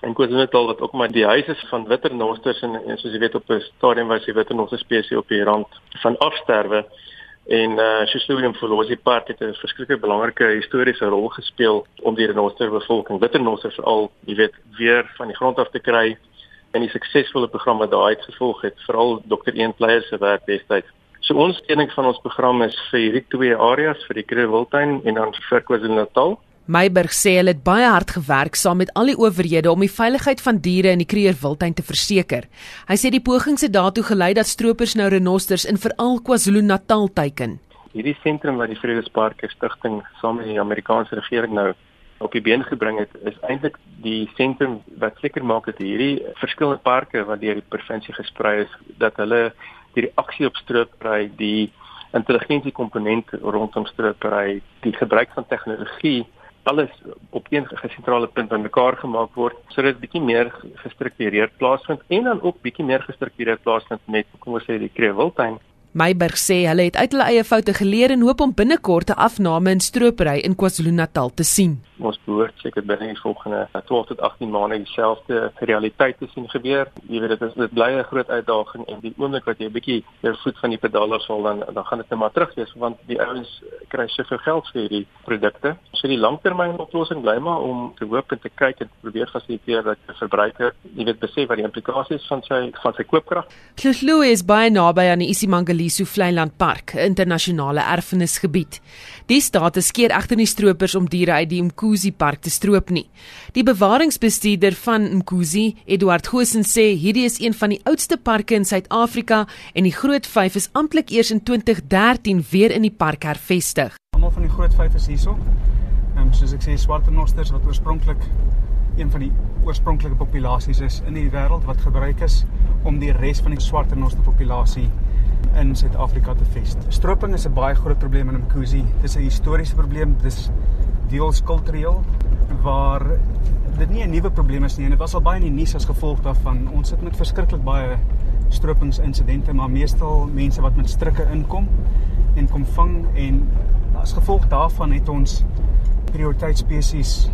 En KwaZulu-Natal wat ook maar die huis is van witernosters en, en soos jy weet op 'n stadium was die witternoster spesies op die rand van afsterwe. En uh Shishlorium Folosi Park het 'n verskriklik belangrike historiese rol gespeel om die renoster bevolking, witernosters veral, jy weet, weer van die grond af te kry en die suksesvolle program wat daai uitgevolg het, veral Dr. Een Pleier se werk destyds. So ons steuning van ons program is vir hierdie twee areas vir die Kruger Wildtuin en dan vir KwaZulu-Natal. Meiberg sê hulle het baie hard gewerk saam met al die owerhede om die veiligheid van diere in die Kruger Wildtuin te verseker. Hy sê die pogings het daartoe gelei dat stroopers nou renosters in veral KwaZulu-Natal teiken. Hierdie sentrum wat die Vredespark stigting saam met die Amerikaanse regering nou op die been gebring het is eintlik die sentrum wat seker maak dat hierdie verskillende parke wat deur die provinsie gesprei is dat hulle die reaksie op stroopry die intelligensie komponent rondom stroopry die gebruik van tegnologie alles op een gesentrale punt aan mekaar gemaak word sodat dit bietjie meer gestruktureerd plaasvind en dan ook bietjie meer gestruktureerd plaasvind met kom ons sê die Kreewiltuin Meiberg sê hulle het uit hulle eie foute geleer en hoop om binnekort 'n afname in stropery in KwaZulu-Natal te sien. Ons behoort seker binne die volgende 12 tot 18 maande dieselfde realiteit te sien gebeur. Jy weet dit is dit bly 'n groot uitdaging en die oomblik wat jy 'n bietjie jou voet van die pedale sal dan dan gaan dit net maar terug wees want die ouens kry soveel geld vir hierdie produkte. So die langtermynoplossing bly maar om te hoop en te kyk en te probeer fasiliteer dat die verbruiker, jy weet besef wat die implikasies van sy van sy koopkrag. Kloof is baie naby aan die Isimangali Mangaliso Vlei-land Park, 'n internasionale erfenisgebied. Die state skeer egter nie stroopers om diere uit die Mkuzi Park te stroop nie. Die bewaringsbestuurder van Mkuzi, Eduard Gosen sê hierdie is een van die oudste parke in Suid-Afrika en die Groot 5 is amptelik eers in 2013 weer in die park hervestig. Almal van die Groot 5 is hierso. Ehm um, soos ek sê, swarternosters wat oorspronklik een van die oorspronklike populasies is in die wêreld wat gebruik is om die res van die swarternoster populasie in Suid-Afrika te vestig. Stroping is 'n baie groot probleem in Mkuzi. Dis 'n historiese probleem, dis deels kultureel waar dit nie 'n nuwe probleem is nie en dit was al baie in die nuus as gevolg daarvan. Ons sit met verskriklik baie stropingsinsidente, maar meestal mense wat met strikke inkom en kom vang en as gevolg daarvan het ons prioriteitspesies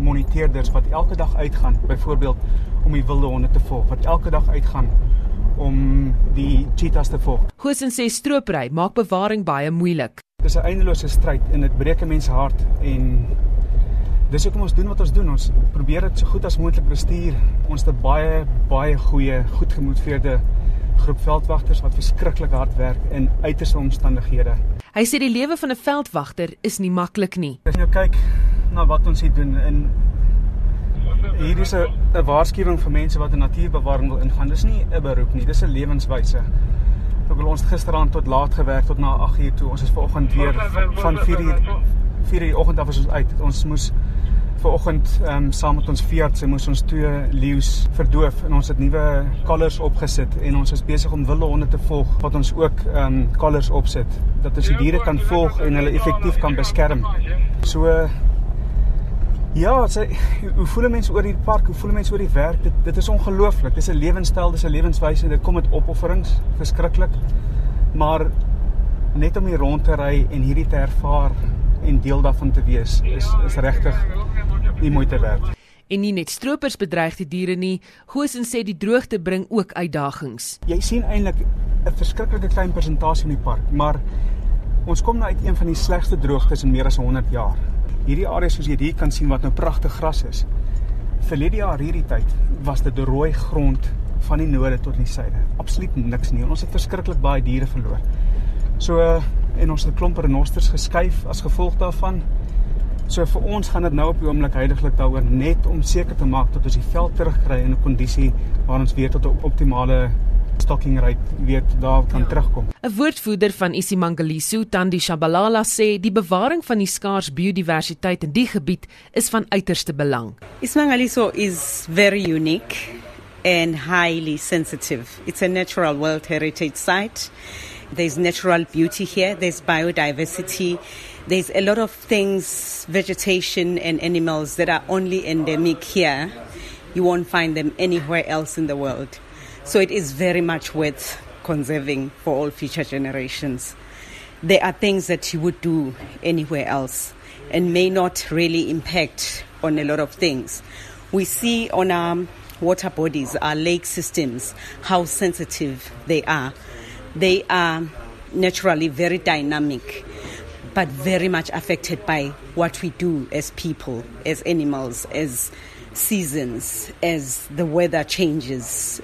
moniteerders wat elke dag uitgaan, byvoorbeeld om die wilde honde te volg, wat elke dag uitgaan om die cheetahs te volg. Gosen sê stroopry maak bewaring baie moeilik. Dis 'n eindelose stryd en dit breek 'n mens hart en dis hoekom ons doen wat ons doen. Ons probeer dit so goed as moontlik bestuur. Ons het baie baie goeie, goed gemotiveerde groep veldwagters wat verskriklik hard werk in uiterste omstandighede. Hy sê die lewe van 'n veldwagter is nie maklik nie. As jy nou kyk na wat ons hier doen in hier is 'n 'n waarskuwing vir mense wat in natuurbewaring wil ingaan. Dis nie 'n beroep nie, dis 'n lewenswyse. Ek wil ons gisteraand tot laat gewerk tot na 8uur toe. Ons is vanoggend weer van 4uur 4uur die oggend af is ons uit. Ons moes vanoggend ehm um, saam met ons veearts, moes ons twee leeu's verdoof en ons het nuwe collars opgesit en ons is besig om wilde honde te volg wat ons ook ehm um, collars opsit dat ons die diere kan volg en hulle effektief kan beskerm. So Ja, sê hoe voel mense oor hierdie park? Hoe voel mense oor die werk? Dit dit is ongelooflik. Dis 'n lewenstyl, dis 'n lewenswyse. Dit kom met opofferings, verskriklik. Maar net om hier rond te ry en hierdie te ervaar en deel daarvan te wees, is is regtig nie moeite werd. En nie net stroopers bedreig die diere nie, Gosen sê die droogte bring ook uitdagings. Jy sien eintlik 'n verskriklike klein persentasie in die park, maar ons kom nou uit een van die slegste droogtes in meer as 100 jaar hierdie area soos jy hier kan sien wat nou pragtig gras is. Verlede jaar hierdie tyd was dit rooi grond van die noorde tot die suide. Absoluut niks nie. Ons het verskriklik baie diere verloor. So en ons het 'n klomp renosters geskuif as gevolg daarvan. So vir ons gaan dit nou op die oomblik heidaglik daaroor net om seker te maak dat ons die veld terugkry in 'n kondisie waar ons weer tot 'n optimale stocking rate weet daar kan ja. terugkom. 'n Woordvoerder van Isimangaliso, Tandi Shabalala sê die bewaring van die skaars biodiversiteit in die gebied is van uiterste belang. Isimangaliso is very unique and highly sensitive. It's a natural world heritage site. There's natural beauty here, there's biodiversity. There's a lot of things, vegetation and animals that are only endemic here. You won't find them anywhere else in the world. So it is very much worth conserving for all future generations. There are things that you would do anywhere else and may not really impact on a lot of things. We see on our water bodies, our lake systems, how sensitive they are. They are naturally very dynamic, but very much affected by what we do as people, as animals, as seasons, as the weather changes.